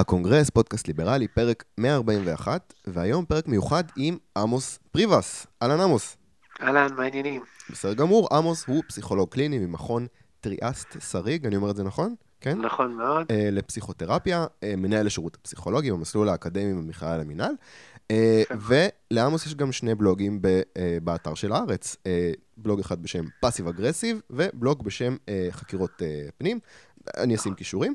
הקונגרס, פודקאסט ליברלי, פרק 141, והיום פרק מיוחד עם עמוס פריבס. אהלן עמוס. אהלן, מה העניינים? בסדר גמור, עמוס הוא פסיכולוג קליני ממכון טריאסט שריג, אני אומר את זה נכון? כן? נכון מאוד. Uh, לפסיכותרפיה, uh, מנהל השירות הפסיכולוגי במסלול האקדמי במכללה למינהל. Uh, ולעמוס יש גם שני בלוגים ב, uh, באתר של הארץ, uh, בלוג אחד בשם passive aggressive, ובלוג בשם uh, חקירות uh, פנים. אני אשים כישורים.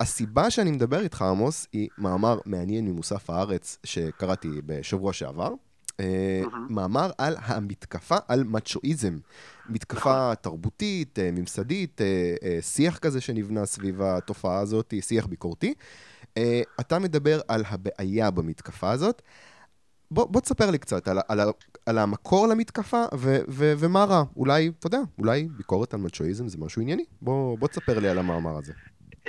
הסיבה שאני מדבר איתך, עמוס, היא מאמר מעניין ממוסף הארץ שקראתי בשבוע שעבר. Mm-hmm. מאמר על המתקפה על מצ'ואיזם. מתקפה נכון. תרבותית, אה, ממסדית, אה, שיח כזה שנבנה סביב התופעה הזאת, שיח ביקורתי. אתה מדבר על הבעיה במתקפה הזאת. בוא, בוא תספר לי קצת על, על, על המקור למתקפה ו, ו, ומה רע. אולי, אתה יודע, אולי ביקורת על מצ'ואיזם זה משהו ענייני. בוא, בוא תספר לי על המאמר הזה.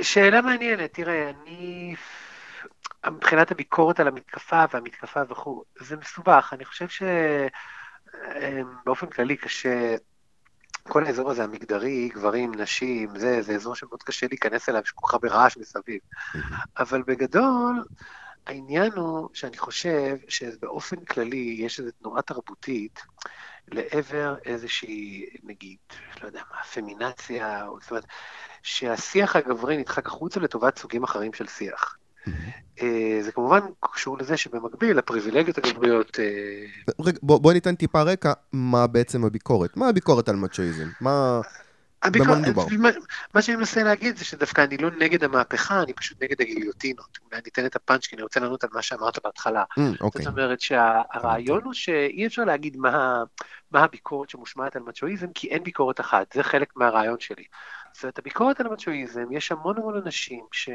שאלה מעניינת, תראה, אני... מבחינת הביקורת על המתקפה והמתקפה וכו', זה מסובך. אני חושב שבאופן כללי קשה, כל האזור הזה המגדרי, גברים, נשים, זה, זה אזור שמאוד קשה להיכנס אליו, יש כל כך הרבה רעש מסביב. אבל בגדול, העניין הוא שאני חושב שבאופן כללי יש איזו תנועה תרבותית לעבר איזושהי, נגיד, לא יודע מה, פמינציה, או זאת אומרת, שהשיח הגברי נדחק החוצה לטובת סוגים אחרים של שיח. אה, זה כמובן קשור לזה שבמקביל הפריבילגיות הגבריות... אה, רגע, בוא, בוא ניתן טיפה רקע, מה בעצם הביקורת? מה הביקורת על מצ'ואיזם? מה... במה מדובר? מה שאני מנסה להגיד זה שדווקא אני לא נגד המהפכה, אני פשוט נגד הגיליוטינות. אולי אני אתן את הפאנץ' כי אני רוצה לענות על מה שאמרת בהתחלה. Mm, אוקיי. זאת אומרת שהרעיון הוא שאי אפשר להגיד מה, מה הביקורת שמושמעת על מצ'ואיזם, כי אין ביקורת אחת, זה חלק מהרעיון שלי. זאת אומרת, הביקורת על המצ'ואיזם, יש המון המון אנשים ש,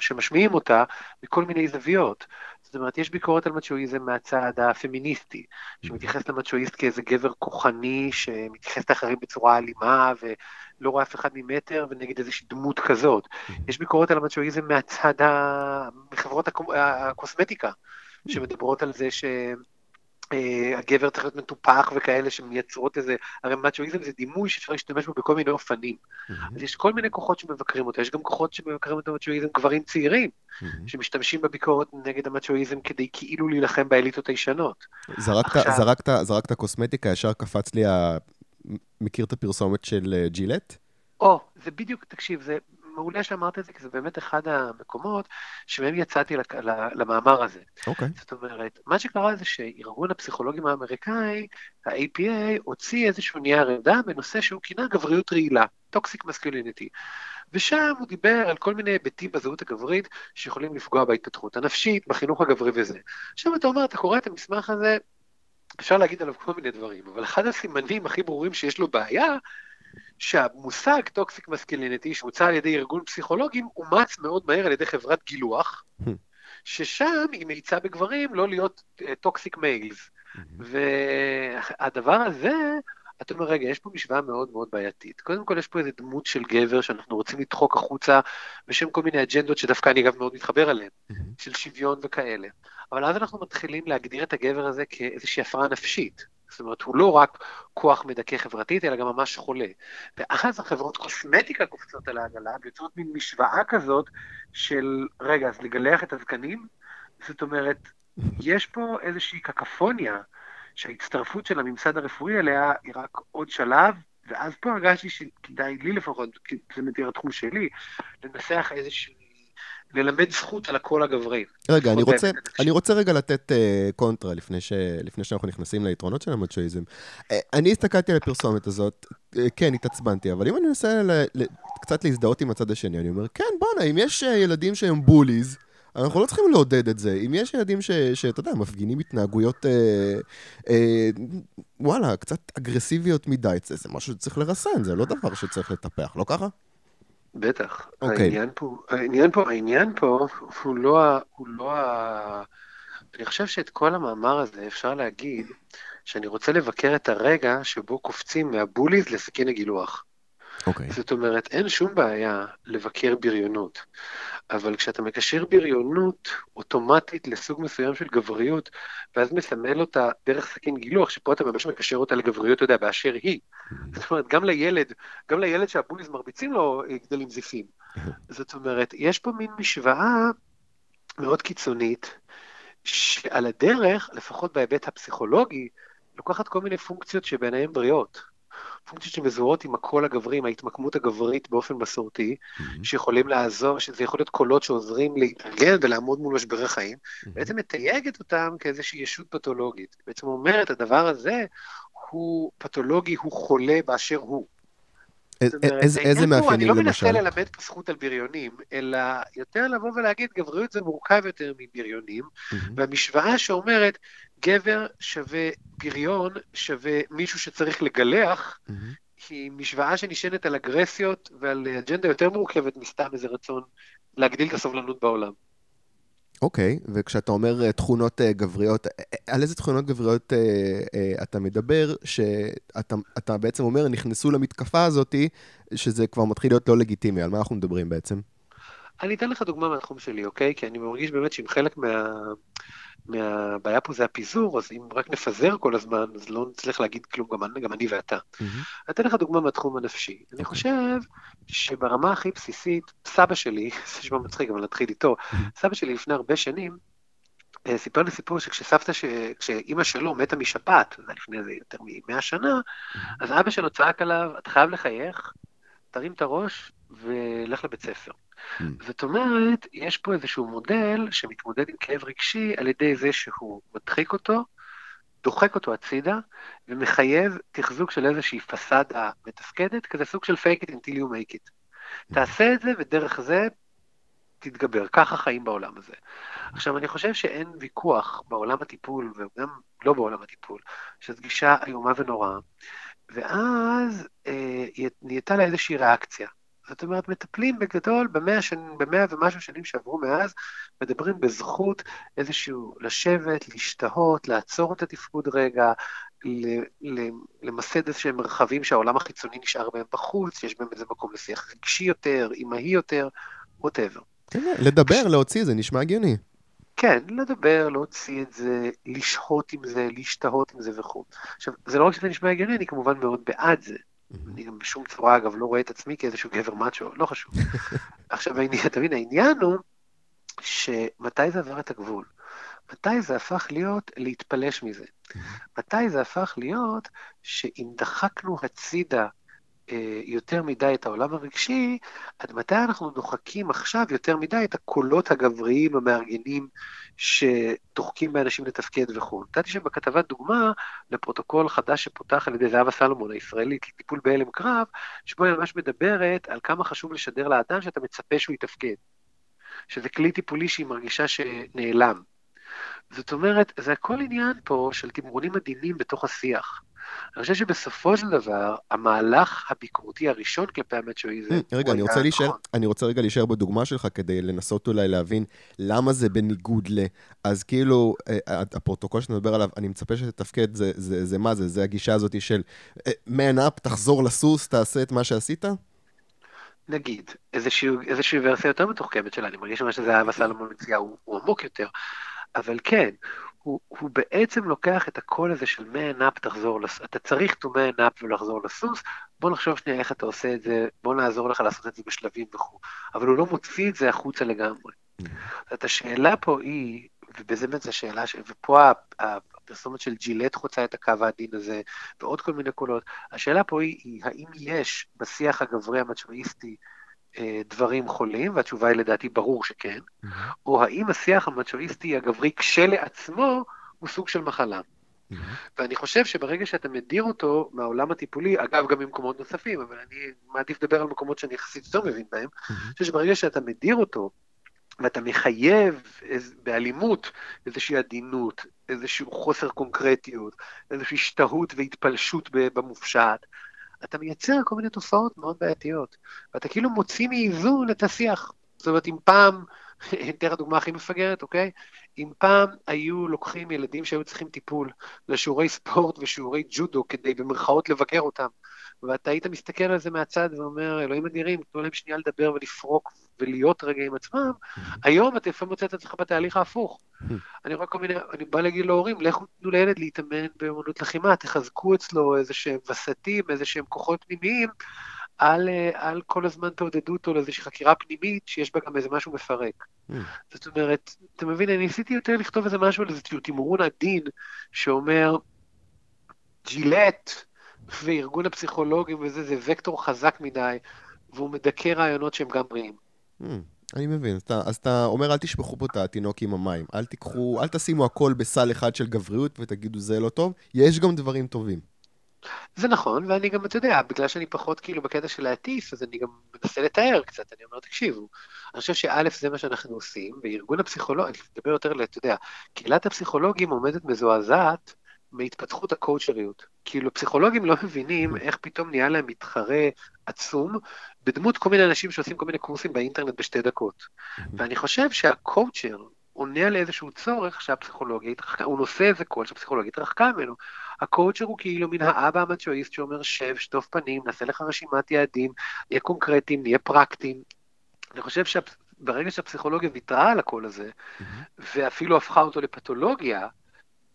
שמשמיעים אותה מכל מיני זוויות. זאת אומרת, יש ביקורת על מצ'ואיזם מהצד הפמיניסטי, שמתייחס למצ'ואיסט כאיזה גבר כוחני, שמתייחס לאחרים בצורה אלימה, ולא רואה אף אחד ממטר, ונגד איזושהי דמות כזאת. יש ביקורת על המצ'ואיזם מהצד ה... מחברות הקוסמטיקה, שמדברות על זה ש... אה, הגבר צריך להיות מטופח וכאלה שמייצרות איזה, הרי מצ'ואיזם זה דימוי שאפשר להשתמש בו בכל מיני אופנים. Mm-hmm. אז יש כל מיני כוחות שמבקרים אותו, יש גם כוחות שמבקרים את המצ'ואיזם גברים צעירים, mm-hmm. שמשתמשים בביקורת נגד המצ'ואיזם כדי כאילו להילחם באליטות הישנות. זרקת, עכשיו... זרקת, זרקת קוסמטיקה, ישר קפץ לי ה... מכיר את הפרסומת של אה, ג'ילט? או, זה בדיוק, תקשיב, זה מעולה שאמרת את זה, כי זה באמת אחד המקומות שמהם יצאתי למאמר הזה. אוקיי. Okay. זאת אומרת, מה שקרה זה שארגון הפסיכולוגים האמריקאי, ה-APA, הוציא איזשהו נייר עמדה בנושא שהוא כינה גבריות רעילה, toxic masculinity. ושם הוא דיבר על כל מיני היבטים בזהות הגברית שיכולים לפגוע בהתפתחות הנפשית, בחינוך הגברי וזה. עכשיו אתה אומר, אתה קורא את המסמך הזה, אפשר להגיד עליו כל מיני דברים, אבל אחד הסימנים הכי ברורים שיש לו בעיה, שהמושג toxic masculinity, שהוצע על ידי ארגון פסיכולוגים, אומץ מאוד מהר על ידי חברת גילוח, hmm. ששם היא מאיצה בגברים לא להיות toxic uh, males. Hmm. והדבר הזה, אתה אומר, רגע, יש פה משוואה מאוד מאוד בעייתית. קודם כל, יש פה איזה דמות של גבר שאנחנו רוצים לדחוק החוצה בשם כל מיני אג'נדות שדווקא אני אגב מאוד מתחבר אליהן, mm-hmm. של שוויון וכאלה. אבל אז אנחנו מתחילים להגדיר את הגבר הזה כאיזושהי הפרעה נפשית. זאת אומרת, הוא לא רק כוח מדכא חברתית, אלא גם ממש חולה. ואז החברות קוסמטיקה קופצות על העגלה, ויוצרות מין משוואה כזאת של, רגע, אז לגלח את הזקנים? זאת אומרת, יש פה איזושהי קקפוניה, שההצטרפות של הממסד הרפואי אליה היא רק עוד שלב, ואז פה הרגשתי שכדאי לי לפחות, כי זה מתיר התחום שלי, לנסח איזושהי ללמד זכות על הקול הגברי. רגע, אני רוצה, אני רוצה רגע לתת uh, קונטרה לפני, ש, לפני שאנחנו נכנסים ליתרונות של המצ'ואיזם. Uh, אני הסתכלתי על הפרסומת הזאת, uh, כן, התעצבנתי, אבל אם אני מנסה ל, ל, קצת להזדהות עם הצד השני, אני אומר, כן, בואנה, אם יש uh, ילדים שהם בוליז, אנחנו לא צריכים לעודד את זה. אם יש ילדים שאתה יודע, מפגינים התנהגויות, אה, אה, וואלה, קצת אגרסיביות מדי, זה, זה משהו שצריך לרסן, זה לא דבר שצריך לטפח, לא ככה? בטח. Okay. אוקיי. העניין פה, העניין פה, העניין פה הוא לא, הוא לא ה... אני חושב שאת כל המאמר הזה אפשר להגיד שאני רוצה לבקר את הרגע שבו קופצים מהבוליז לסכין הגילוח. אוקיי. Okay. זאת אומרת, אין שום בעיה לבקר בריונות, אבל כשאתה מקשר בריונות אוטומטית לסוג מסוים של גבריות, ואז מסמל אותה דרך סכין גילוח, שפה אתה ממש מקשר אותה לגבריות, אתה יודע, באשר היא. Mm-hmm. זאת אומרת, גם לילד, גם לילד שהבוליז מרביצים לו גדלים זיפים. זאת אומרת, יש פה מין משוואה מאוד קיצונית, שעל הדרך, לפחות בהיבט הפסיכולוגי, לוקחת כל מיני פונקציות שביניהן בריאות. פונקציות שמזוהות עם הקול הגברי, עם ההתמקמות הגברית באופן מסורתי, mm-hmm. שיכולים לעזור, שזה יכול להיות קולות שעוזרים להתארגן ולעמוד מול משברי חיים, mm-hmm. בעצם מתייגת אותם כאיזושהי ישות פתולוגית. בעצם אומרת, הדבר הזה הוא פתולוגי, הוא חולה באשר הוא. איזה מאפיינים למשל? אני לא מנסה ללמד פה זכות על בריונים, אלא יותר לבוא ולהגיד, גבריות זה מורכב יותר מבריונים, והמשוואה שאומרת, גבר שווה בריון שווה מישהו שצריך לגלח, היא משוואה שנשענת על אגרסיות ועל אג'נדה יותר מורכבת מסתם איזה רצון להגדיל את הסובלנות בעולם. אוקיי, okay, וכשאתה אומר uh, תכונות uh, גבריות, uh, על איזה תכונות גבריות אתה מדבר, שאתה בעצם אומר, נכנסו למתקפה הזאת, שזה כבר מתחיל להיות לא לגיטימי, על מה אנחנו מדברים בעצם? אני אתן לך דוגמה מהתחום שלי, אוקיי? כי אני מרגיש באמת שאם חלק מה... מהבעיה פה זה הפיזור, אז אם רק נפזר כל הזמן, אז לא נצטרך להגיד כלום, גם אני, גם אני ואתה. Mm-hmm. אני אתן לך דוגמה מהתחום הנפשי. Okay. אני אוקיי. חושב שברמה הכי בסיסית, סבא שלי, זה נשמע מצחיק, אבל נתחיל איתו, mm-hmm. סבא שלי לפני הרבה שנים, אה, סיפר לי סיפור שכשסבתא, ש... כשאימא שלו מתה משפעת, זה לפני איזה יותר מ-100 שנה, mm-hmm. אז אבא שלו צעק עליו, אתה חייב לחייך, תרים את הראש ולך לבית ספר. Mm. זאת אומרת, יש פה איזשהו מודל שמתמודד עם כאב רגשי על ידי זה שהוא מדחיק אותו, דוחק אותו הצידה, ומחייב תחזוק של איזושהי פסאדה מתפקדת, כזה סוג של fake it until you make it. Mm. תעשה את זה, ודרך זה תתגבר. ככה חיים בעולם הזה. עכשיו, אני חושב שאין ויכוח בעולם הטיפול, וגם לא בעולם הטיפול, שזו גישה איומה ונוראה, ואז אה, נהייתה לה איזושהי ריאקציה. זאת אומרת, מטפלים בגדול במאה, שנים, במאה ומשהו שנים שעברו מאז, מדברים בזכות איזשהו לשבת, להשתהות, לעצור את התפקוד רגע, למסד איזשהם מרחבים שהעולם החיצוני נשאר בהם בחוץ, יש בהם איזה מקום לשיח רגשי יותר, אימהי יותר, ווטאבר. לדבר, להוציא, זה נשמע הגיוני. כן, לדבר, להוציא את זה, לשהות עם זה, להשתהות עם זה וכו'. עכשיו, זה לא רק שזה נשמע הגיוני, אני כמובן מאוד בעד זה. אני גם בשום צורה, אגב, לא רואה את עצמי כאיזשהו גבר מאצ'ו, לא חשוב. עכשיו, אתה מבין, העניין הוא שמתי זה עבר את הגבול? מתי זה הפך להיות להתפלש מזה? מתי זה הפך להיות שאם דחקנו הצידה אה, יותר מדי את העולם הרגשי, עד מתי אנחנו דוחקים עכשיו יותר מדי את הקולות הגבריים המארגנים שדוחקים באנשים לתפקד וכו'. נתתי שם בכתבת דוגמה לפרוטוקול חדש שפותח על ידי זהבה סלומון הישראלית לטיפול בהלם קרב, שבו היא ממש מדברת על כמה חשוב לשדר לאדם שאתה מצפה שהוא יתפקד. שזה כלי טיפולי שהיא מרגישה שנעלם. זאת אומרת, זה הכל עניין פה של תמרונים עדינים בתוך השיח. אני חושב שבסופו של דבר, המהלך הביקורתי הראשון כלפי המצ'ואיזם... Hmm, רגע, אני רוצה, להישאר, נכון. אני רוצה רגע להישאר בדוגמה שלך כדי לנסות אולי להבין למה זה בניגוד ל... אז כאילו, אה, הפרוטוקול שאתה מדבר עליו, אני מצפה שתתפקד, זה, זה, זה מה זה? זה הגישה הזאת של אה, man up, תחזור לסוס, תעשה את מה שעשית? נגיד, איזושהי, ורסיה יותר מתוחכמת שלה, אני מרגיש שמה שזה אהבה סלומון מציעה הוא, הוא עמוק יותר, אבל כן, הוא, הוא בעצם לוקח את הקול הזה של man up תחזור לסוס, אתה צריך to man up ולחזור לסוס, בוא נחשוב שנייה איך אתה עושה את זה, בוא נעזור לך לעשות את זה בשלבים וכו', אבל הוא לא מוציא את זה החוצה לגמרי. Mm-hmm. זאת השאלה פה היא, ובזה באמת זו שאלה, ש... ופה הפרסומת של ג'ילט חוצה את הקו העדין הזה, ועוד כל מיני קולות, השאלה פה היא, היא האם יש בשיח הגברי המצ'ואיסטי, דברים חולים, והתשובה היא לדעתי ברור שכן, mm-hmm. או האם השיח המצ'ואיסטי הגברי כשלעצמו הוא סוג של מחלה. Mm-hmm. ואני חושב שברגע שאתה מדיר אותו מהעולם הטיפולי, אגב, גם ממקומות נוספים, אבל אני מעדיף לדבר על מקומות שאני יחסית יותר מבין בהם, mm-hmm. אני חושב שברגע שאתה מדיר אותו, ואתה מחייב איז, באלימות איזושהי עדינות, איזשהו חוסר קונקרטיות, איזושהי השתהות והתפלשות במופשט, אתה מייצר כל מיני תופעות מאוד בעייתיות, ואתה כאילו מוציא מאיזון את השיח. זאת אומרת, אם פעם, אתן לך דוגמה הכי מפגרת, אוקיי? אם פעם היו לוקחים ילדים שהיו צריכים טיפול לשיעורי ספורט ושיעורי ג'ודו כדי במרכאות לבקר אותם, ואתה היית מסתכל על זה מהצד ואומר, אלוהים אדירים, תנו להם שנייה לדבר ולפרוק ולהיות רגע עם עצמם, היום אתה לפעמים מוצא את עצמך בתהליך ההפוך. אני רואה כל מיני, אני בא להגיד להורים, לכו תנו לילד להתאמן באמנות לחימה, תחזקו אצלו איזה שהם וסתים, איזה שהם כוחות פנימיים, אל, אל כל הזמן תעודדו אותו לאיזושהי חקירה פנימית שיש בה גם איזה משהו מפרק. Mm. זאת אומרת, אתה מבין, אני ניסיתי יותר לכתוב איזה משהו על איזשהו תמרון עדין שאומר, ג'ילט וארגון הפסיכולוגים וזה, זה וקטור חזק מדי, והוא מדכא רעיונות שהם גם בריאים. Mm. אני מבין, אז אתה, אז אתה אומר, אל תשפכו פה את התינוק עם המים. אל תיקחו, אל תשימו הכל בסל אחד של גבריות ותגידו, זה לא טוב. יש גם דברים טובים. זה נכון, ואני גם, אתה יודע, בגלל שאני פחות כאילו בקטע של להטיף, אז אני גם מנסה לתאר קצת, אני אומר, תקשיבו, אני חושב שא' זה מה שאנחנו עושים, וארגון הפסיכולוג, אני מדבר יותר, אתה יודע, קהילת הפסיכולוגים עומדת מזועזעת מהתפתחות הקואוצ'ריות. כאילו, פסיכולוגים לא מבינים איך פתאום נהיה להם מתחרה עצום בדמות כל מיני אנשים שעושים כל מיני קורסים באינטרנט בשתי דקות. ואני חושב שהקואוצ'ר עונה לאיזשהו צורך שהפסיכולוגיה התרחקה, הוא נושא איזה קול שהפסיכולוגיה התרחקה ממנו. הקואוצ'ר הוא כאילו מן האבא המצ'ואיסט שאומר, שב, שטוף פנים, נעשה לך רשימת יעדים, נהיה קונקרטיים, נהיה פרקטיים. אני חושב שברגע שהפסיכולוגיה ויתרה על הקול הזה, ואפילו הפכה אותו לפתולוגיה,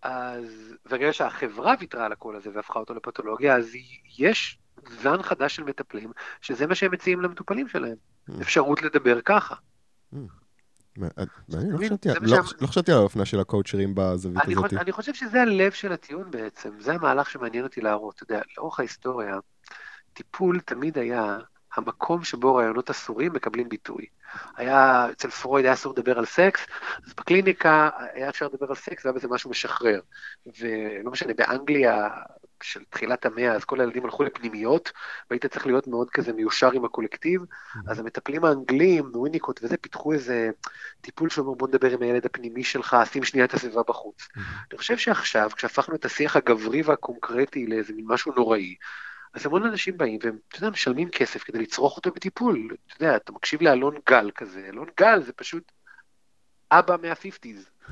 אז ברגע שהחברה ויתרה על הקול הזה והפכה אותו לפתולוגיה, אז יש זן חדש של מטפלים, שזה מה שהם מציעים למטופלים שלהם, mm. אפשרות לדבר ככה. לא חשבתי על האופנה של הקואוצ'רים בזווית הזאת. אני חושב שזה הלב של הטיעון בעצם, זה המהלך שמעניין אותי להראות. אתה יודע, לאורך ההיסטוריה, טיפול תמיד היה המקום שבו רעיונות אסורים מקבלים ביטוי. היה, אצל פרויד היה אסור לדבר על סקס, אז בקליניקה היה אפשר לדבר על סקס, זה היה בזה משהו משחרר. ולא משנה, באנגליה של תחילת המאה, אז כל הילדים הלכו לפנימיות, והיית צריך להיות מאוד כזה מיושר עם הקולקטיב, אז המטפלים האנגלים, וויניקוט וזה, פיתחו איזה טיפול שאומר בוא נדבר עם הילד הפנימי שלך, שים שנייה את הסביבה בחוץ. אני חושב שעכשיו, כשהפכנו את השיח הגברי והקונקרטי לאיזה מין משהו נוראי, אז המון אנשים באים והם, אתה יודע, משלמים כסף כדי לצרוך אותו בטיפול. אתה יודע, אתה מקשיב לאלון גל כזה, אלון גל זה פשוט אבא מה-50's.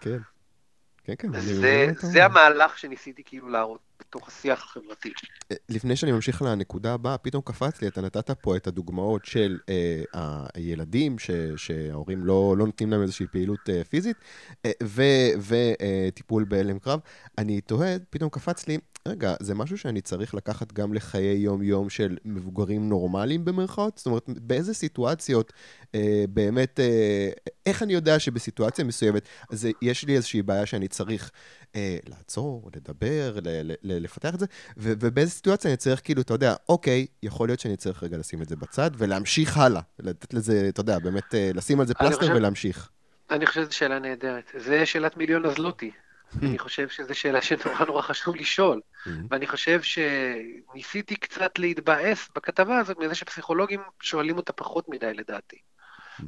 כן. כן, כן. זה, זה המהלך שניסיתי כאילו להראות בתוך השיח החברתי. אה, לפני שאני ממשיך לנקודה הבאה, פתאום קפץ לי, אתה נתת פה את הדוגמאות של אה, הילדים, ש, שההורים לא, לא נותנים להם איזושהי פעילות אה, פיזית, אה, וטיפול אה, בהלם קרב. אני תוהה, פתאום קפץ לי, רגע, זה משהו שאני צריך לקחת גם לחיי יום-יום של מבוגרים נורמליים במרכאות? זאת אומרת, באיזה סיטואציות אה, באמת, אה, איך אני יודע שבסיטואציה מסוימת, אז יש לי איזושהי בעיה שאני צריך אה, לעצור, לדבר, ל- ל- לפתח את זה, ו- ובאיזה סיטואציה אני צריך, כאילו, אתה יודע, אוקיי, יכול להיות שאני צריך רגע לשים את זה בצד ולהמשיך הלאה. לתת לזה, אתה יודע, באמת, אה, לשים על זה פלסטר חושב, ולהמשיך. אני חושב שזו שאלה נהדרת. זה שאלת מיליון הזלוטי. אני חושב שזו שאלה שנורא נורא חשוב לשאול. ואני חושב שניסיתי קצת להתבאס בכתבה הזאת מזה שפסיכולוגים שואלים אותה פחות מדי לדעתי.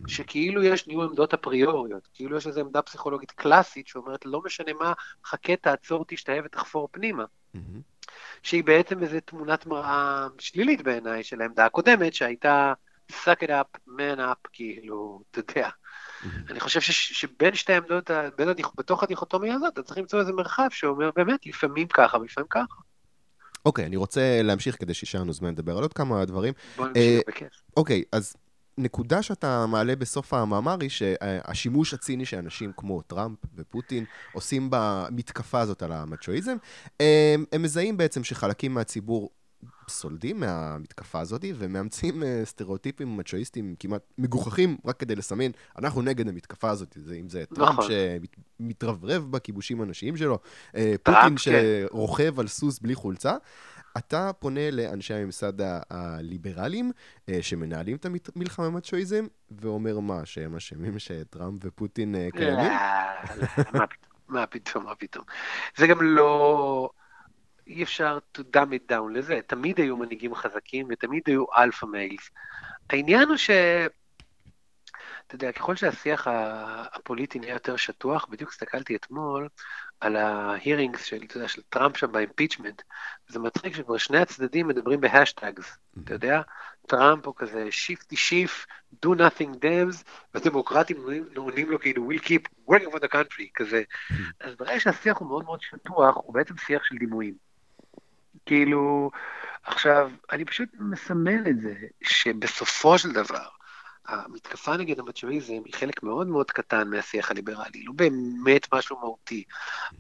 שכאילו יש ניהול עמדות אפריוריות, כאילו יש איזו עמדה פסיכולוגית קלאסית שאומרת, לא משנה מה, חכה, תעצור, תשתהה ותחפור פנימה. שהיא בעצם איזו תמונת מראה שלילית בעיניי של העמדה הקודמת, שהייתה suck it up, man up, כאילו, אתה יודע. אני חושב שבין שתי העמדות, בין הדיכ... בתוך הדיכוטומיה הזאת, אתה צריך למצוא איזה מרחב שאומר באמת, לפעמים ככה ולפעמים ככה. אוקיי, אני רוצה להמשיך כדי שישאר לנו זמן לדבר על עוד כמה דברים. בוא נמשיך אה, בכיף. אוקיי, אז נקודה שאתה מעלה בסוף המאמר היא שהשימוש הציני שאנשים כמו טראמפ ופוטין עושים במתקפה הזאת על המצ'ואיזם, הם, הם מזהים בעצם שחלקים מהציבור סולדים מהמתקפה הזאת ומאמצים אה, סטריאוטיפים מצ'ואיסטים כמעט מגוחכים רק כדי לסמן, אנחנו נגד המתקפה הזאת, זה, אם זה טראמפ נכון. שמתרברב בכיבושים הנשיים שלו, אה, פוטין כן. שרוכב על סוס בלי חולצה. אתה פונה לאנשי הממסד הליברליים אה, שמנהלים את המלחמה במצ'ואיזם, ואומר מה, שהם אשמים שטראמפ ופוטין אה, קיימים? מה פתאום, מה פתאום. זה גם לא... אי אפשר to dumb it down לזה, תמיד היו מנהיגים חזקים ותמיד היו alpha males. העניין הוא ש... אתה יודע, ככל שהשיח הפוליטי נהיה יותר שטוח, בדיוק הסתכלתי אתמול על ה hearings של, אתה יודע, של טראמפ שם ב impeachment, זה מצחיק שכבר שני הצדדים מדברים ב hashtags, אתה יודע? טראמפ הוא כזה shifty Schiff, do nothing Dems, ודמוקרטים עונים לו כאילו we'll keep working for the country, כזה. אז ברגע שהשיח הוא מאוד מאוד שטוח, הוא בעצם שיח של דימויים. כאילו, עכשיו, אני פשוט מסמל את זה, שבסופו של דבר, המתקפה נגד המצ'ואיזם היא חלק מאוד מאוד קטן מהשיח הליברלי, לא באמת משהו מהותי,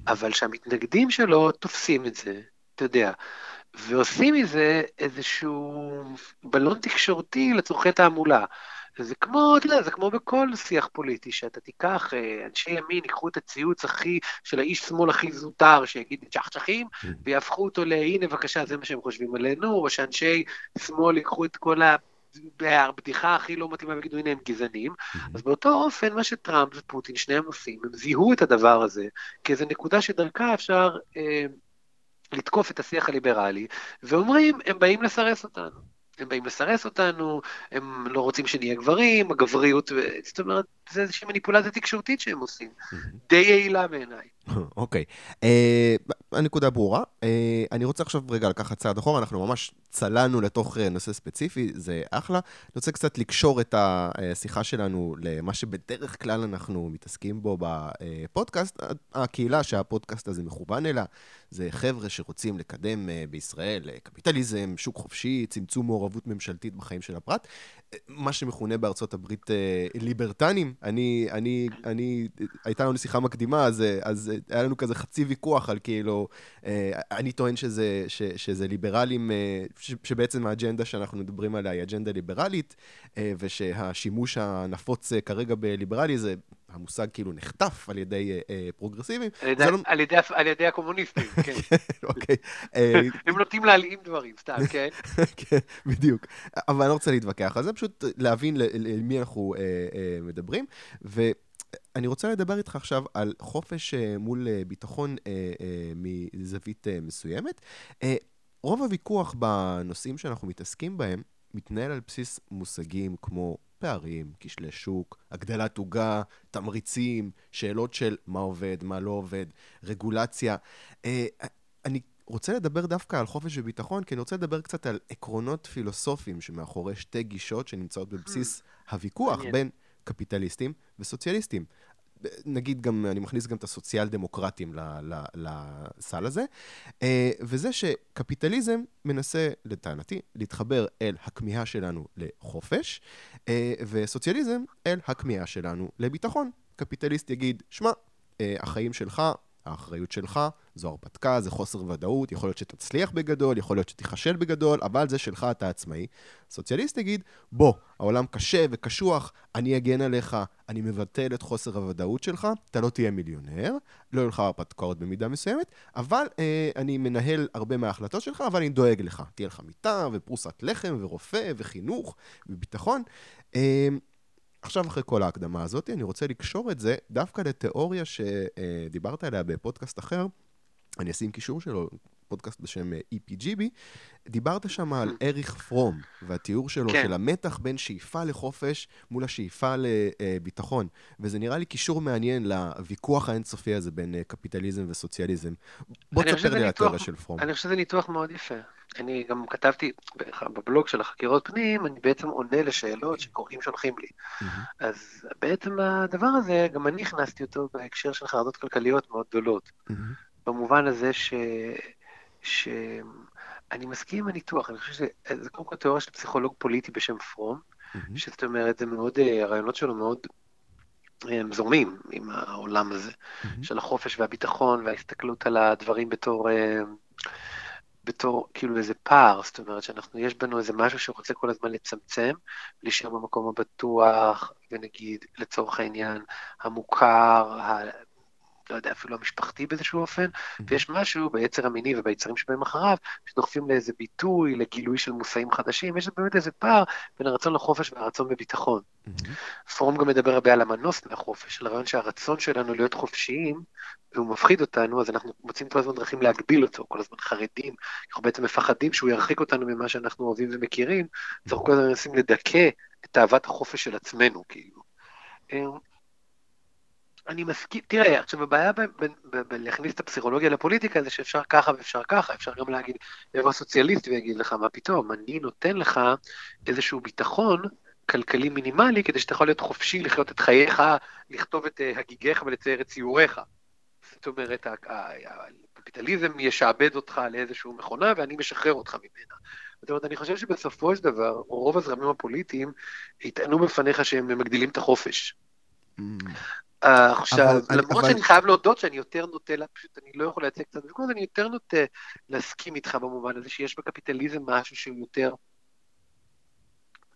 אבל שהמתנגדים שלו תופסים את זה, אתה יודע, ועושים מזה איזשהו בלון תקשורתי לצורכי תעמולה. זה כמו, אתה יודע, זה כמו בכל שיח פוליטי, שאתה תיקח, אה, אנשי ימין ייקחו את הציוץ הכי, של האיש שמאל הכי זוטר, שיגיד צ'חצ'חים, mm. ויהפכו אותו להנה בבקשה, זה מה שהם חושבים עלינו, או שאנשי שמאל ייקחו את כל ה... הבדיחה הכי לא מתאימה ויגידו, הנה הם גזענים. אז באותו אופן, מה שטראמפ ופוטין, שניהם עושים, הם זיהו את הדבר הזה כאיזו נקודה שדרכה אפשר אה, לתקוף את השיח הליברלי, ואומרים, הם באים לסרס אותנו. הם באים לסרס אותנו, הם לא רוצים שנהיה גברים, הגבריות, זאת אומרת, זה איזושהי מניפולציה תקשורתית שהם עושים. די יעילה בעיניי. אוקיי, אה, הנקודה ברורה. אה, אני רוצה עכשיו רגע לקחת צעד אחורה, אנחנו ממש צללנו לתוך אה, נושא ספציפי, זה אחלה. אני רוצה קצת לקשור את השיחה שלנו למה שבדרך כלל אנחנו מתעסקים בו בפודקאסט. הקהילה שהפודקאסט הזה מכוון אליה, זה חבר'ה שרוצים לקדם בישראל קפיטליזם, שוק חופשי, צמצום מעורבות ממשלתית בחיים של הפרט. מה שמכונה בארצות הברית ליברטנים. אני, אני, אני, הייתה לנו שיחה מקדימה, אז, אז היה לנו כזה חצי ויכוח על כאילו, אני טוען שזה, ש, שזה ליברלים, ש, שבעצם האג'נדה שאנחנו מדברים עליה היא אג'נדה ליברלית, ושהשימוש הנפוץ כרגע בליברלי זה המושג כאילו נחטף על ידי אה, אה פרוגרסיבים. על ידי, לא... הקומוניסטים, כן. אוקיי. הם נוטים להלאים דברים, סתם, כן? כן, בדיוק. אבל אני לא רוצה להתווכח על זה, פשוט להבין למי אנחנו אה, אה, מדברים. ואני רוצה לדבר איתך עכשיו על חופש אה, מול אה, ביטחון אה, אה, מזווית אה, מסוימת. אה, רוב הוויכוח בנושאים שאנחנו מתעסקים בהם מתנהל על בסיס מושגים כמו פערים, כשלי שוק, הגדלת עוגה, תמריצים, שאלות של מה עובד, מה לא עובד, רגולציה. אה, אני רוצה לדבר דווקא על חופש וביטחון, כי אני רוצה לדבר קצת על עקרונות פילוסופיים שמאחורי שתי גישות שנמצאות בבסיס hmm. הוויכוח בין קפיטליסטים וסוציאליסטים. נגיד גם, אני מכניס גם את הסוציאל דמוקרטים לסל הזה, אה, וזה שקפיטליזם מנסה, לטענתי, להתחבר אל הכמיהה שלנו לחופש, אה, וסוציאליזם אל הכמיהה שלנו לביטחון. קפיטליסט יגיד, שמע, אה, החיים שלך האחריות שלך, זו הרפתקה, זה חוסר ודאות, יכול להיות שתצליח בגדול, יכול להיות שתיכשל בגדול, אבל זה שלך, אתה עצמאי. סוציאליסט יגיד, בוא, העולם קשה וקשוח, אני אגן עליך, אני מבטל את חוסר הוודאות שלך, אתה לא תהיה מיליונר, לא יהיו לך הרפתקאות במידה מסוימת, אבל אה, אני מנהל הרבה מההחלטות שלך, אבל אני דואג לך. תהיה לך מיטה ופרוסת לחם ורופא וחינוך וביטחון. אה, עכשיו, אחרי כל ההקדמה הזאת, אני רוצה לקשור את זה דווקא לתיאוריה שדיברת עליה בפודקאסט אחר, אני אשים קישור שלו, פודקאסט בשם EPGB, דיברת שם על אריך פרום, והתיאור שלו כן. של המתח בין שאיפה לחופש מול השאיפה לביטחון. וזה נראה לי קישור מעניין לוויכוח האינסופי הזה בין קפיטליזם וסוציאליזם. בוא תספר לי על התיאוריה של פרום. אני חושב שזה ניתוח מאוד יפה. אני גם כתבתי בבלוג של החקירות פנים, אני בעצם עונה לשאלות שקוראים שולחים לי. Mm-hmm. אז בעצם הדבר הזה, גם אני הכנסתי אותו בהקשר של חרדות כלכליות מאוד גדולות. Mm-hmm. במובן הזה ש... ש... אני מסכים עם הניתוח, אני חושב שזה קודם כל תיאוריה של פסיכולוג פוליטי בשם פרום, mm-hmm. שזאת אומרת, זה מאוד, הרעיונות שלו מאוד הם זורמים עם העולם הזה, mm-hmm. של החופש והביטחון וההסתכלות על הדברים בתור... בתור כאילו איזה פער, זאת אומרת שאנחנו, יש בנו איזה משהו שרוצה כל הזמן לצמצם, להישאר במקום הבטוח, ונגיד, לצורך העניין, המוכר. לא יודע, אפילו המשפחתי באיזשהו אופן. ויש משהו ביצר המיני וביצרים שבאים אחריו, שדוחפים לאיזה ביטוי, לגילוי של מושאים חדשים, יש באמת איזה פער בין הרצון לחופש והרצון בביטחון. פורום גם מדבר הרבה על המנוס מהחופש, על הרעיון שהרצון שלנו להיות חופשיים, והוא מפחיד אותנו, אז אנחנו מוצאים כל הזמן דרכים להגביל אותו, כל הזמן חרדים, אנחנו בעצם מפחדים שהוא ירחיק אותנו ממה שאנחנו אוהבים ומכירים, אז אנחנו כל הזמן מנסים לדכא את תאוות החופש של עצמנו, כאילו. אני מסכים, תראה, עכשיו הבעיה בלהכניס את הפסיכולוגיה לפוליטיקה זה שאפשר ככה ואפשר ככה, אפשר גם להגיד, יבוא סוציאליסט ויגיד לך, מה פתאום, אני נותן לך איזשהו ביטחון כלכלי מינימלי כדי שאתה יכול להיות חופשי לחיות את חייך, לכתוב את אה, הגיגיך ולצייר את ציוריך. זאת אומרת, הקפיטליזם ישעבד אותך לאיזושהי מכונה ואני משחרר אותך ממנה. זאת אומרת, אני חושב שבסופו של דבר, רוב הזרמים הפוליטיים יטענו בפניך שהם מגדילים את החופש. Mm. עכשיו, למרות שאני חייב להודות שאני יותר נוטה, פשוט אני לא יכול לייצג קצת ויכוח, אני יותר נוטה להסכים איתך במובן הזה שיש בקפיטליזם משהו שהוא יותר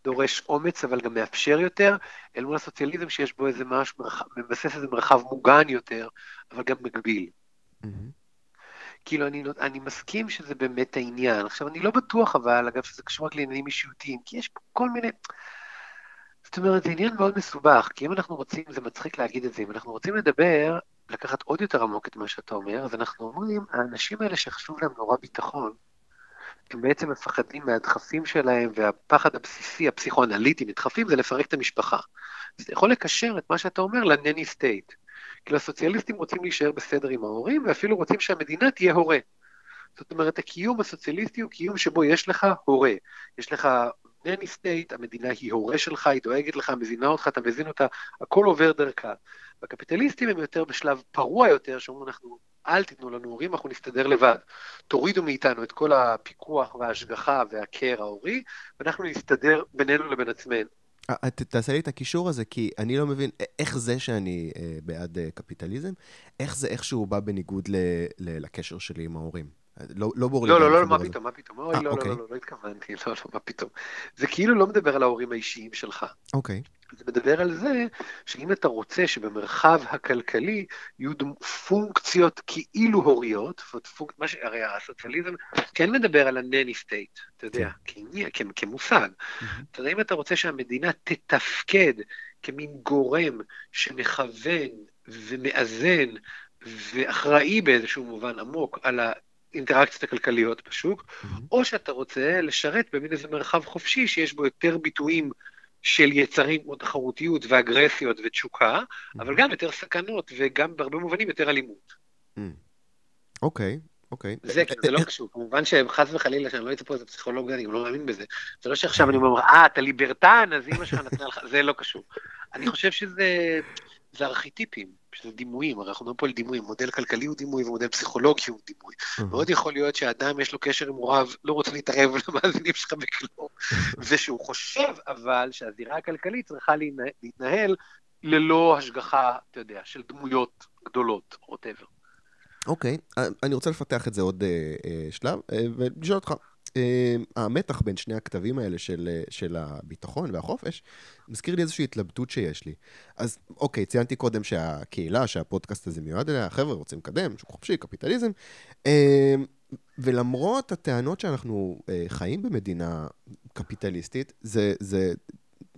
דורש אומץ, אבל גם מאפשר יותר, אל מול הסוציאליזם שיש בו איזה משהו, מבסס איזה מרחב מוגן יותר, אבל גם מגביל. כאילו, אני, אני מסכים שזה באמת העניין. עכשיו, אני לא בטוח, אבל, אגב, שזה קשור רק לעניינים אישיותיים, כי יש פה כל מיני... זאת אומרת, זה עניין מאוד מסובך, כי אם אנחנו רוצים, זה מצחיק להגיד את זה, אם אנחנו רוצים לדבר, לקחת עוד יותר עמוק את מה שאתה אומר, אז אנחנו אומרים, האנשים האלה שחשוב להם נורא ביטחון, הם בעצם מפחדים מהדחפים שלהם, והפחד הבסיסי, הפסיכואנליטי, מדחפים, זה לפרק את המשפחה. אז אתה יכול לקשר את מה שאתה אומר ל nanny state. כאילו הסוציאליסטים רוצים להישאר בסדר עם ההורים, ואפילו רוצים שהמדינה תהיה הורה. זאת אומרת, הקיום הסוציאליסטי הוא קיום שבו יש לך הורה. יש לך nanny state, המדינה היא הורה שלך, היא דואגת לך, מזינה אותך, אתה מזין אותה, הכל עובר דרכה. והקפיטליסטים הם יותר בשלב פרוע יותר, שאומרים אנחנו, אל תיתנו לנו הורים, אנחנו נסתדר לבד. תורידו מאיתנו את כל הפיקוח וההשגחה והקר ההורי, ואנחנו נסתדר בינינו לבין עצמנו. תעשה לי את הקישור הזה, כי אני לא מבין איך זה שאני אה, בעד אה, קפיטליזם, איך זה איכשהו בא בניגוד לקשר שלי עם ההורים. לא, לא ברור לי. לא, לא, לא, מה פתאום, מה פתאום? אוי, לא, לא, לא, לא התכוונתי, לא, לא, מה פתאום. זה כאילו לא מדבר על ההורים האישיים שלך. אוקיי. זה מדבר על זה שאם אתה רוצה שבמרחב הכלכלי יהיו פונקציות כאילו הוריות, פונק, ש... הרי הסוציאליזם כן מדבר על הנני סטייט, אתה יודע, כן. כמושג. אתה יודע, אם אתה רוצה שהמדינה תתפקד כמין גורם שמכוון ומאזן ואחראי באיזשהו מובן עמוק על האינטראקציות הכלכליות בשוק, mm-hmm. או שאתה רוצה לשרת במין איזה מרחב חופשי שיש בו יותר ביטויים של יצרים כמו תחרותיות ואגרסיות ותשוקה, mm-hmm. אבל גם יותר סכנות וגם בהרבה מובנים יותר אלימות. אוקיי, אוקיי. זה, זה לא קשור, כמובן שחס וחלילה שאני לא אצא פה איזה פסיכולוג, אני גם לא מאמין בזה. זה לא שעכשיו אני אומר, אה, אתה ליברטן, אז אמא שלך נתנה לך, זה לא קשור. אני חושב שזה ארכיטיפים. שזה דימויים, הרי אנחנו מדברים פה על דימויים, מודל כלכלי הוא דימוי ומודל פסיכולוגי הוא דימוי. מאוד יכול להיות שאדם יש לו קשר עם הוריו, לא רוצה להתערב למאזינים שלך בכלום, ושהוא חושב אבל שהזירה הכלכלית צריכה להתנהל ללא השגחה, אתה יודע, של דמויות גדולות, ווטאבר. אוקיי, אני רוצה לפתח את זה עוד uh, uh, שלב, uh, ולשאול אותך, המתח בין שני הכתבים האלה של, uh, של הביטחון והחופש, מזכיר לי איזושהי התלבטות שיש לי. אז אוקיי, ציינתי קודם שהקהילה, שהפודקאסט הזה מיועד אליה, חבר'ה רוצים לקדם, שוק חופשי, קפיטליזם, uh, ולמרות הטענות שאנחנו uh, חיים במדינה קפיטליסטית, זה, זה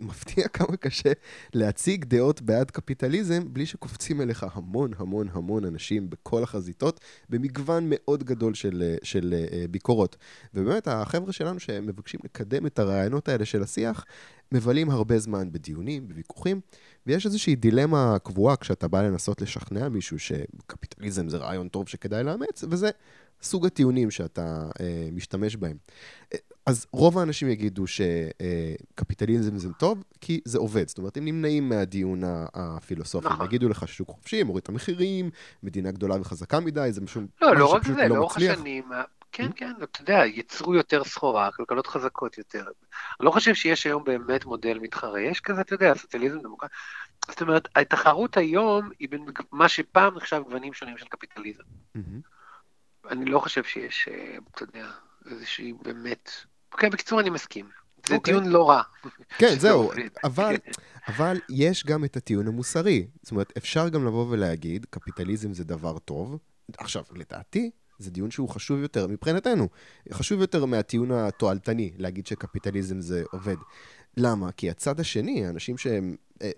מפתיע כמה קשה להציג דעות בעד קפיטליזם בלי שקופצים אליך המון המון המון אנשים בכל החזיתות, במגוון מאוד גדול של, של uh, ביקורות. ובאמת, החבר'ה שלנו שמבקשים לקדם את הרעיונות האלה של השיח, מבלים הרבה זמן בדיונים, בוויכוחים, ויש איזושהי דילמה קבועה כשאתה בא לנסות לשכנע מישהו שקפיטליזם זה רעיון טוב שכדאי לאמץ, וזה סוג הטיעונים שאתה uh, משתמש בהם. אז רוב האנשים יגידו שקפיטליזם זה טוב, כי זה עובד. זאת אומרת, הם נמנעים מהדיון הפילוסופי. נכון. יגידו לך שוק חופשי, מוריד את המחירים, מדינה גדולה וחזקה מדי, זה משהו, לא, לא רק זה, לא לאורך השנים, כן, mm-hmm. כן, אתה יודע, ייצרו יותר סחורה, כלכלות חזקות יותר. אני לא חושב שיש היום באמת מודל מתחרה, יש כזה, אתה יודע, סוציאליזם דמוקרטי. זאת אומרת, התחרות היום היא בין מה שפעם נחשב גוונים שונים של קפיטליזם. אני לא חושב שיש, אה, אתה יודע, איזושהי באמת אוקיי, בקיצור, אני מסכים. זה אוקיי. טיעון לא רע. כן, זהו, אבל, אבל יש גם את הטיעון המוסרי. זאת אומרת, אפשר גם לבוא ולהגיד, קפיטליזם זה דבר טוב. עכשיו, לדעתי, זה דיון שהוא חשוב יותר מבחינתנו. חשוב יותר מהטיעון התועלתני, להגיד שקפיטליזם זה עובד. למה? כי הצד השני, האנשים שהם אה,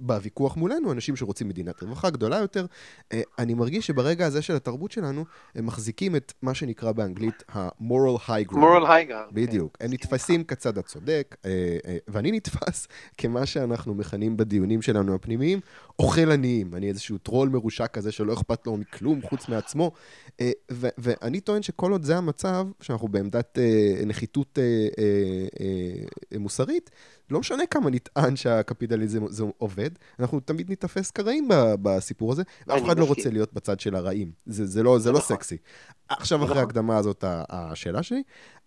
בוויכוח מולנו, אנשים שרוצים מדינת רווחה גדולה יותר. אה, אני מרגיש שברגע הזה של התרבות שלנו, הם מחזיקים את מה שנקרא באנגלית ה-moral high ground. moral high ground. בדיוק. כן. הם נתפסים כצד הצודק, אה, אה, ואני נתפס כמה שאנחנו מכנים בדיונים שלנו הפנימיים, אוכל עניים. אני איזשהו טרול מרושע כזה שלא אכפת לו מכלום חוץ מעצמו. ואני טוען שכל עוד זה המצב, שאנחנו בעמדת נחיתות מוסרית, לא משנה כמה נטען שהקפיטליזם זה עובד, אנחנו תמיד ניתפס כרעים בסיפור הזה, ואף אחד לא רוצה להיות בצד של הרעים. זה, זה, לא, זה לא נכון. סקסי. עכשיו, אחרי נכון. ההקדמה הזאת, השאלה שלי,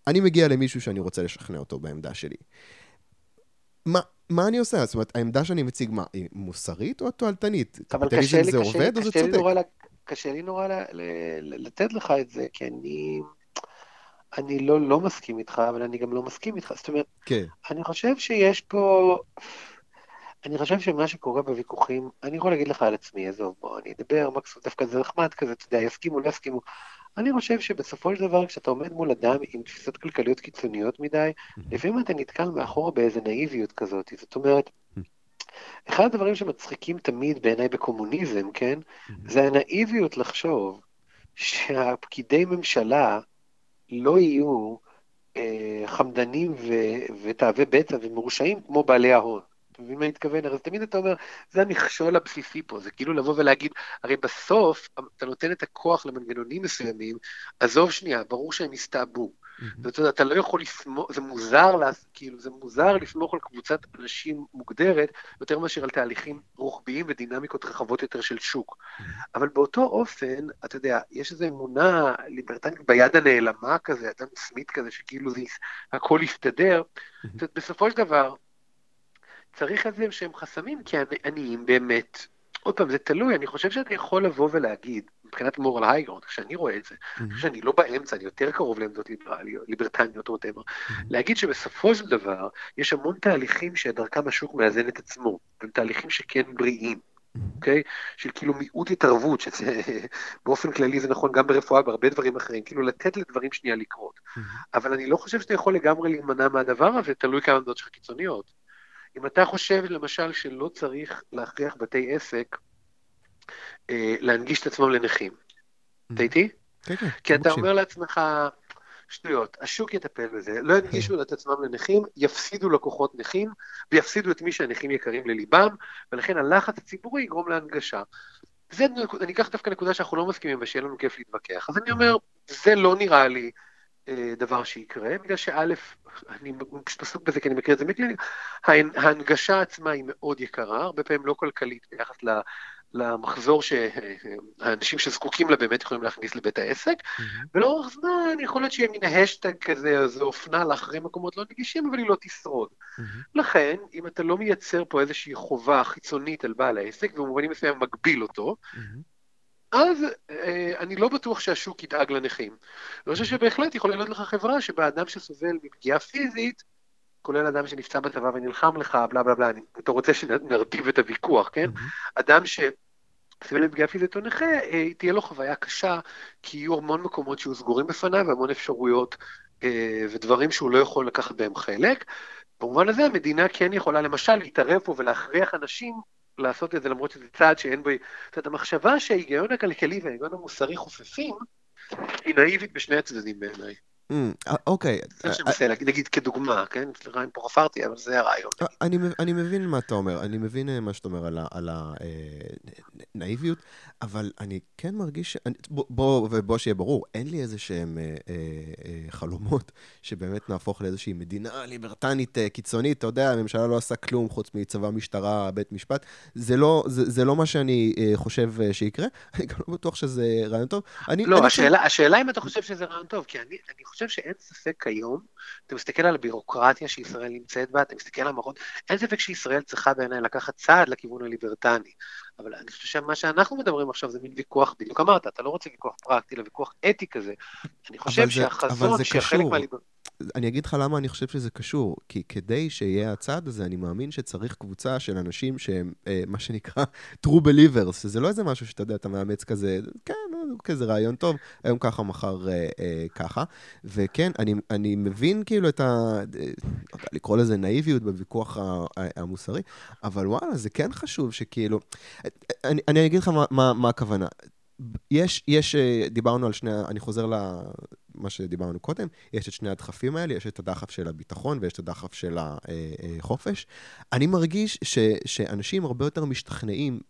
אני מגיע למישהו שאני רוצה לשכנע אותו בעמדה שלי. מה, מה אני עושה? זאת אומרת, העמדה שאני מציג, מה, היא מוסרית או תועלתנית? אבל קשה לי, זה עובד או זה צודק? קשה לי נורא לתת לך את זה, כי אני, אני לא, לא מסכים איתך, אבל אני גם לא מסכים איתך. זאת אומרת, כן. אני חושב שיש פה... אני חושב שמה שקורה בוויכוחים, אני יכול להגיד לך על עצמי, עזוב, בוא, אני אדבר, מקסימום דווקא זה נחמד כזה, אתה יודע, יסכימו, לא יסכימו. אני חושב שבסופו של דבר, כשאתה עומד מול אדם עם תפיסות כלכליות קיצוניות מדי, לפעמים אתה נתקל מאחורה באיזה נאיביות כזאת. זאת אומרת, אחד הדברים שמצחיקים תמיד בעיניי בקומוניזם, כן, זה הנאיביות לחשוב שהפקידי ממשלה לא יהיו אה, חמדנים ותאבי בצע ומרושעים כמו בעלי ההון. אתה מבין מה אני מתכוון? אז תמיד אתה אומר, זה המכשול הבסיסי פה, זה כאילו לבוא ולהגיד, הרי בסוף אתה נותן את הכוח למנגנונים מסוימים, עזוב שנייה, ברור שהם יסתעבו. זאת אומרת, אתה לא יכול לסמוך, זה מוזר, כאילו, זה מוזר לסמוך על קבוצת אנשים מוגדרת, יותר מאשר על תהליכים רוחביים ודינמיקות רחבות יותר של שוק. אבל באותו אופן, אתה יודע, יש איזו אמונה ליברטנית ביד הנעלמה כזה, אדם סמית כזה, שכאילו זה, הכל יסתדר. אומרת, בסופו של דבר, צריך את זה שהם חסמים, כי עניים באמת, עוד פעם, זה תלוי, אני חושב שאתה יכול לבוא ולהגיד, מבחינת moral high ground, כשאני רואה את זה, mm-hmm. שאני לא באמצע, אני יותר קרוב לעמדות ליברטניות או whatever, mm-hmm. להגיד שבסופו של דבר, יש המון תהליכים שדרכם השוק מאזן את עצמו, הם תהליכים שכן בריאים. אוקיי? Okay? של כאילו מיעוט התערבות, שזה באופן כללי זה נכון גם ברפואה, בהרבה דברים אחרים, כאילו לתת לדברים שנייה לקרות. אבל אני לא חושב שאתה יכול לגמרי להימנע מהדבר הזה, תלוי כמה עמדות שלך קיצוניות. אם אתה חושב למשל שלא צריך להכריח בתי עסק להנגיש את עצמם לנכים, mm-hmm. אתה איתי? כן, כן. כי אתה אומר לעצמך, שטויות, השוק יטפל בזה, לא ינגישו כן. את עצמם לנכים, יפסידו לקוחות נכים, ויפסידו את מי שהנכים יקרים לליבם, ולכן הלחץ הציבורי יגרום להנגשה. זה, אני אקח דווקא נקודה שאנחנו לא מסכימים ושיהיה לנו כיף להתווכח. אז אני אומר, זה לא נראה לי אה, דבר שיקרה, בגלל שא', אני פשוט עסוק בזה כי אני מכיר את זה מקליניקה, ההנגשה עצמה היא מאוד יקרה, הרבה פעמים לא כלכלית ביחס למחזור שהאנשים שזקוקים לה באמת יכולים להכניס לבית העסק. ולאורך זמן יכול להיות שיהיה מין השטג כזה, איזו אופנה לאחרי מקומות לא נגישים, אבל היא לא תשרוד. לכן, אם אתה לא מייצר פה איזושהי חובה חיצונית על בעל העסק, ובמובנים מסוימים מגביל אותו. אז אה, אני לא בטוח שהשוק ידאג לנכים. אני חושב שבהחלט יכולה להיות לך חברה שבה אדם שסובל מפגיעה פיזית, כולל אדם שנפצע בצבא ונלחם לך, בלה בלה בלה, אתה רוצה שנרטיב את הוויכוח, כן? Mm-hmm. אדם ש... סביב לפגיעה פיזית או נכה, אה, תהיה לו חוויה קשה, כי יהיו המון מקומות שיהיו סגורים בפניו, והמון אפשרויות אה, ודברים שהוא לא יכול לקחת בהם חלק. במובן הזה המדינה כן יכולה למשל להתערב פה ולהכריח אנשים לעשות את זה, למרות שזה צעד שאין בו... זאת אומרת, המחשבה שההיגיון הכלכלי וההיגיון המוסרי חופפים, היא נאיבית בשני הצדדים בעיניי. Mm, אוקיי. זה שאני מנסה להגיד, נגיד כדוגמה, כן? סליחה אם פה חפרתי, אבל זה הרעיון. אני מבין מה אתה אומר, אני מבין אה, מה שאתה אומר על הנאיביות, אה, אבל אני כן מרגיש, בוא, שיהיה ברור, אין לי איזה שהם אה, חלומות שבאמת נהפוך לאיזושהי מדינה ליברטנית קיצונית, אתה יודע, הממשלה לא עשה כלום חוץ מצבא, משטרה, בית משפט, זה לא, זה לא מה שאני חושב שיקרה, אני גם לא בטוח שזה רעיון טוב. לא, השאלה אם אתה חושב שזה רעיון טוב, כי אני חושב... חושב שאין ספק כיום, אתה מסתכל על הבירוקרטיה שישראל נמצאת בה, אתה מסתכל על המערכות, אין ספק שישראל צריכה בעיניי לקחת צעד לכיוון הליברטני. אבל אני חושב שמה שאנחנו מדברים עכשיו זה מין ויכוח, בדיוק אמרת, אתה לא רוצה ויכוח פרקטי, אלא ויכוח אתי כזה. אני חושב שהחזון, שחלק מהליברטני... אני אגיד לך למה אני חושב שזה קשור, כי כדי שיהיה הצעד הזה, אני מאמין שצריך קבוצה של אנשים שהם, אה, מה שנקרא, true believers, שזה לא איזה משהו שאתה יודע, אתה מאמץ כזה, כן, כזה רעיון טוב, היום ככה, מחר אה, אה, ככה. וכן, אני, אני מבין כאילו את ה... אה, לא יודע, לקרוא לזה נאיביות בוויכוח המוסרי, אבל וואלה, זה כן חשוב שכאילו... אני, אני אגיד לך מה, מה, מה הכוונה. יש, יש, אה, דיברנו על שני, אני חוזר למה שדיברנו קודם, יש את שני הדחפים האלה, יש את הדחף של הביטחון ויש את הדחף של החופש. אני מרגיש ש, שאנשים הרבה יותר משתכנעים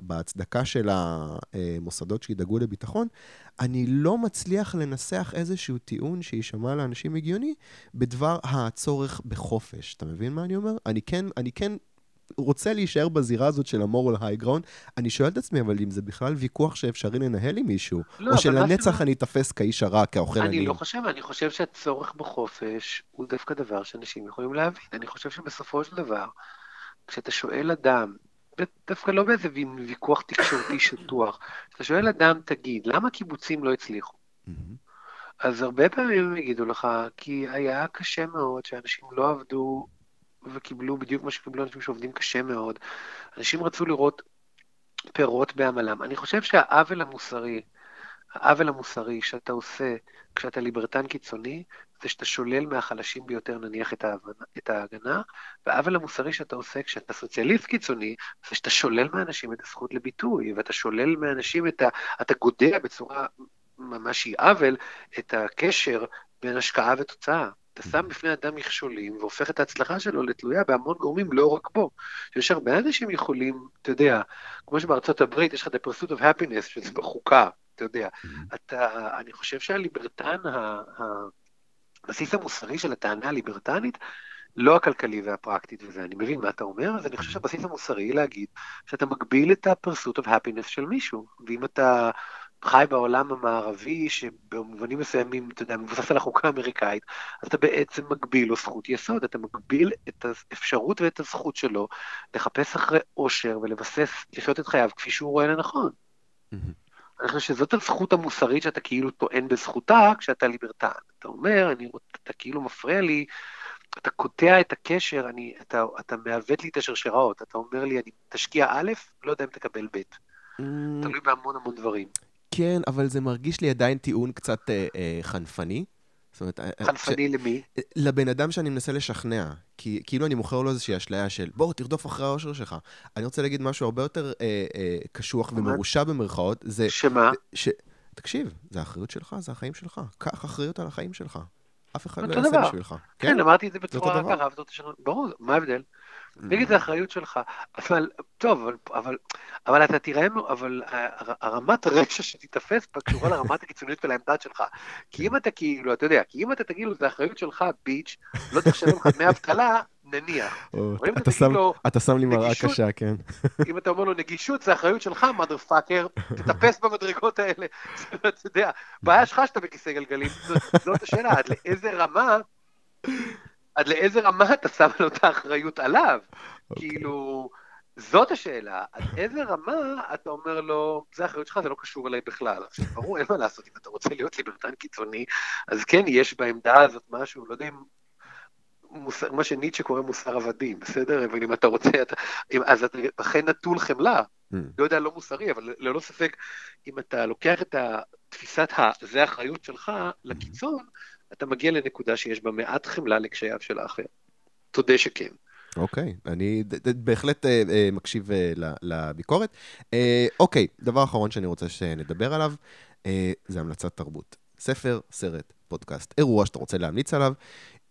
בהצדקה של המוסדות שידאגו לביטחון. אני לא מצליח לנסח איזשהו טיעון שיישמע לאנשים הגיוני בדבר הצורך בחופש. אתה מבין מה אני אומר? אני כן, אני כן רוצה להישאר בזירה הזאת של ה moral high ground, אני שואל את עצמי, אבל אם זה בכלל ויכוח שאפשרי לנהל עם מישהו, לא, או שלנצח אני אתפס כאיש הרע, כאוכל אני עניים. לא חושב, אני חושב שהצורך בחופש הוא דווקא דבר שאנשים יכולים להבין. אני חושב שבסופו של דבר, כשאתה שואל אדם, דווקא לא באיזה ויכוח תקשורתי שטוח, כשאתה שואל אדם, תגיד, למה קיבוצים לא הצליחו? אז הרבה פעמים הם יגידו לך, כי היה קשה מאוד שאנשים לא עבדו וקיבלו בדיוק מה שקיבלו אנשים שעובדים קשה מאוד. אנשים רצו לראות פירות בעמלם. אני חושב שהעוול המוסרי, העוול המוסרי שאתה עושה כשאתה ליברטן קיצוני, זה שאתה שולל מהחלשים ביותר נניח את ההגנה, והעוול המוסרי שאתה עושה כשאתה סוציאליסט קיצוני, זה שאתה שולל מאנשים את הזכות לביטוי, ואתה שולל מאנשים את ה... אתה גודע בצורה ממש היא עוול את הקשר בין השקעה ותוצאה. אתה שם בפני אדם מכשולים והופך את ההצלחה שלו לתלויה בהמון גורמים, לא רק בו. יש הרבה אנשים יכולים, אתה יודע, כמו שבארצות הברית יש לך את ה-pursuit of happiness, שזה בחוקה, אתה יודע. אתה, אני חושב שהליברטן, הבסיס המוסרי של הטענה הליברטנית, לא הכלכלי והפרקטית וזה, אני מבין מה אתה אומר, אז אני חושב שהבסיס המוסרי להגיד שאתה מגביל את ה-pursuit of happiness של מישהו, ואם אתה חי בעולם המערבי, שבמובנים מסוימים, אתה יודע, מבוסס על החוקה האמריקאית, אז אתה בעצם מגביל לו זכות יסוד, אתה מגביל את האפשרות ואת הזכות שלו לחפש אחרי אושר ולבסס, לחיות את חייו כפי שהוא רואה לנכון. מהמם. אני חושב שזאת הזכות המוסרית שאתה כאילו טוען בזכותה כשאתה ליברטן. אתה אומר, אני, אתה כאילו מפריע לי, אתה קוטע את הקשר, אני, אתה, אתה מעוות לי את השרשראות, אתה אומר לי, אני תשקיע א', לא יודע אם תקבל ב', אמ, תלוי בהמון המון דברים. כן, אבל זה מרגיש לי עדיין טיעון קצת אה, אה, חנפני. זאת אומרת, אה, אה, חנפני למי? ש- לבן אדם שאני מנסה לשכנע, כי כאילו אני מוכר לו איזושהי אשליה של בוא, תרדוף אחרי האושר שלך. אני רוצה להגיד משהו הרבה יותר אה, אה, קשוח? ומרושע במרכאות, זה שמה? ש... תקשיב, זה האחריות שלך, זה החיים שלך. קח אחריות על החיים שלך. אף אחד לא יעשה. בשבילך. כן, אמרתי את זה בצורה. ככה, ברור, מה ההבדל? נגיד זה אחריות שלך, אבל, טוב, אבל, אבל, אבל אתה תראה, אבל הר- הרמת רשע שתיתפס בה קשורה לרמת הקיצוניות ולעמדה שלך. כי אם אתה כאילו, אתה יודע, כי אם אתה תגיד לו, זה אחריות שלך, ביץ', לא תחשב לך דמי אבטלה, נניח. אתה שם- לי מראה קשה, כן. אם אתה אומר לו, נגישות זה אחריות שלך, mother fucker, תטפס במדרגות האלה. אתה יודע, בעיה שלך שאתה בכיסא גלגלים, זאת- זאת השאלה, עד לאיזה רמה, עד לאיזה רמה אתה שם לו את האחריות עליו. אוקיי. כאילו, זאת השאלה, עד איזה רמה אתה אומר לו, זה האחריות שלך, זה לא קשור אליי בכלל. עכשיו, ברור, אין מה לעשות, אם אתה רוצה להיות ליברטן קיצוני, אז כן, יש בעמדה הזאת משהו, לא יודע אם... מוסר, מה שניטשה קורא מוסר עבדים, בסדר? אבל אם אתה רוצה, אתה, אם, אז אתה אכן נטול חמלה, Mm. לא יודע, לא מוסרי, אבל ללא ספק, אם אתה לוקח את תפיסת ה... זה האחריות שלך לקיצון, אתה מגיע לנקודה שיש בה מעט חמלה לקשייו של האחר. תודה שכן. אוקיי, אני ד- ד- בהחלט אה, אה, מקשיב ל- לביקורת. אוקיי, דבר אחרון שאני רוצה שנדבר עליו, אה, זה המלצת תרבות. ספר, סרט, פודקאסט, אירוע שאתה רוצה להמליץ עליו.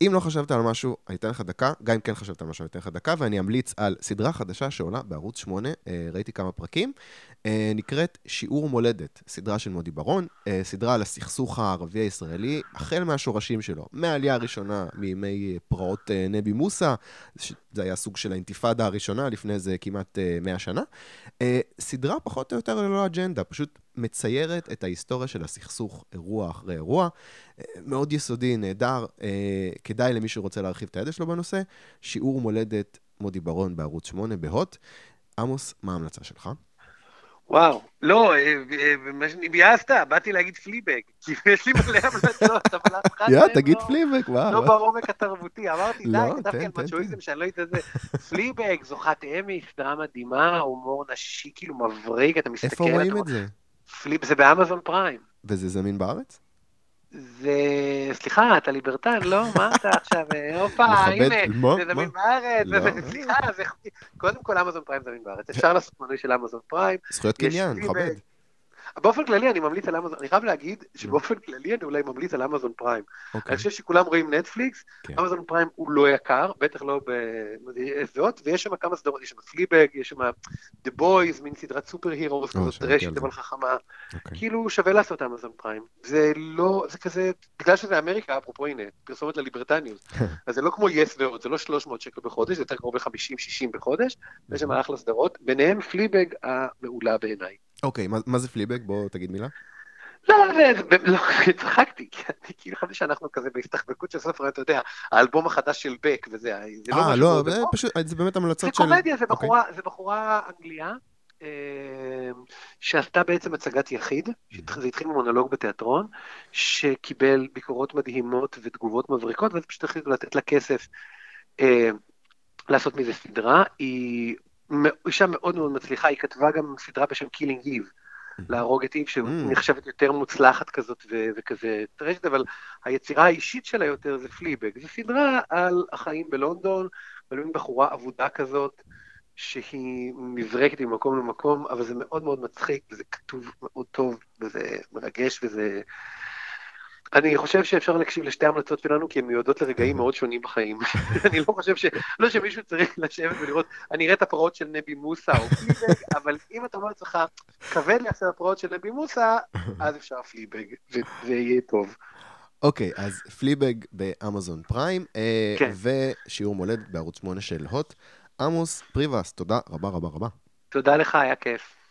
אם לא חשבת על משהו, אני אתן לך דקה, גם אם כן חשבת על משהו, אני אתן לך דקה, ואני אמליץ על סדרה חדשה שעולה בערוץ 8, אה, ראיתי כמה פרקים, אה, נקראת שיעור מולדת, סדרה של מודי ברון, אה, סדרה על הסכסוך הערבי-הישראלי, החל מהשורשים שלו, מהעלייה הראשונה, מימי פרעות נבי מוסא, זה היה סוג של האינתיפאדה הראשונה, לפני איזה כמעט אה, 100 שנה. אה, סדרה פחות או יותר ללא אג'נדה, פשוט מציירת את ההיסטוריה של הסכסוך אירוע אחרי אירוע. אה, מאוד יסודי, נהדר, אה, כדאי למי שרוצה להרחיב את הידע שלו בנושא. שיעור מולדת מודי ברון בערוץ 8 בהוט. עמוס, מה ההמלצה שלך? וואו, לא, אה, אה, ביאסת, באתי להגיד פליבג, כי יש לי מלא המלצות, אבל אף אחד יא, מהם תגיד לא- פליבק, לא וואו. בעומק התרבותי, אמרתי, די, לא, כתבתי על מצ'ואיזם תן. שאני לא יודעת איזה... פליבג, זוכת אמי, סדרה מדהימה, הומור נשי, כאילו מבריק, אתה מסתכל... איפה רואים את זה? פליפ, זה באמזון פריים. וזה זמין בארץ? זה... סליחה, אתה ליברטריאן, לא? מה אתה עכשיו? אה, הופה, הנה? זה זמין? בארץ, לא. סליחה. קודם כל אמזון פריים זמין בארץ. אפשר לעשות מנוי של אמזון פריים. זכויות קניין. מכבד. באופן כללי אני ממליץ על אמזון, אני חייב להגיד שבאופן כללי אני אולי ממליץ על אמזון פריים. אוקיי. אני חושב שכולם רואים נטפליקס, כן. אמזון פריים הוא לא יקר, בטח לא בזאת, ויש שם כמה סדרות, יש שם פליבג, יש שם The Boys, מין סדרת super heroes, כזאת שמעתי על טרשית זה. אבל חכמה, אוקיי. כאילו שווה לעשות אמזון פריים. זה לא, זה כזה, בגלל שזה אמריקה, אפרופו הנה, פרסומת לליברטניוס, אז זה לא כמו יס והוט, זה לא 300 שקל בחודש, זה יותר קרוב ל-50-60 בחודש, ויש שם אחלה סדרות, ביניהם פליבג המעולה בעיניי. אוקיי, מה- מה זה פליבג? בוא תגיד מילה. לא, זה, זה, לא, צחקתי, כאילו חשבתי שאנחנו כזה בהסתחבקות של ספר, אתה יודע, האלבום החדש של בק וזה, זה לא אה, משהו לא, מאוד זה עמוק. פשוט, זה באמת זה המלצות של... קומדיה, זה אוקיי. בחורה, זה בחורה אנגליה, אה, שעשתה בעצם הצגת יחיד, זה התחיל ממונולוג בתיאטרון, שקיבל ביקורות מדהימות ותגובות מבריקות, ואז פשוט החליטו לתת לה כסף אה, לעשות מזה סדרה. היא אישה מאוד מאוד מצליחה, היא כתבה גם סדרה בשם Killing Eve. להרוג את איב, Mm. שנחשבת יותר מוצלחת כזאת ו- וכזה טרשת, אבל היצירה האישית שלה יותר זה פליבג. זו סדרה על החיים בלונדון, על מין בחורה אבודה כזאת, שהיא נזרקת ממקום למקום, אבל זה מאוד מאוד מצחיק, וזה כתוב מאוד טוב, וזה מרגש, וזה... אני חושב שאפשר להקשיב לשתי ההמלצות שלנו, כי הן מיועדות לרגעים מאוד שונים בחיים. אני לא חושב ש... לא שמישהו צריך לשבת ולראות, אני אראה את הפרעות של נבי מוסא או פליבג, אבל אם אתה אומר לעצמך, כבד לי עכשיו הפרעות של נבי מוסא, אז אפשר פליבג, ו- ויהיה טוב. אוקיי, אז פליבג באמזון פריים, אה, כן. ושיעור מולד בערוץ 8 של הוט. עמוס פריבס, תודה רבה רבה רבה. תודה לך, היה כיף.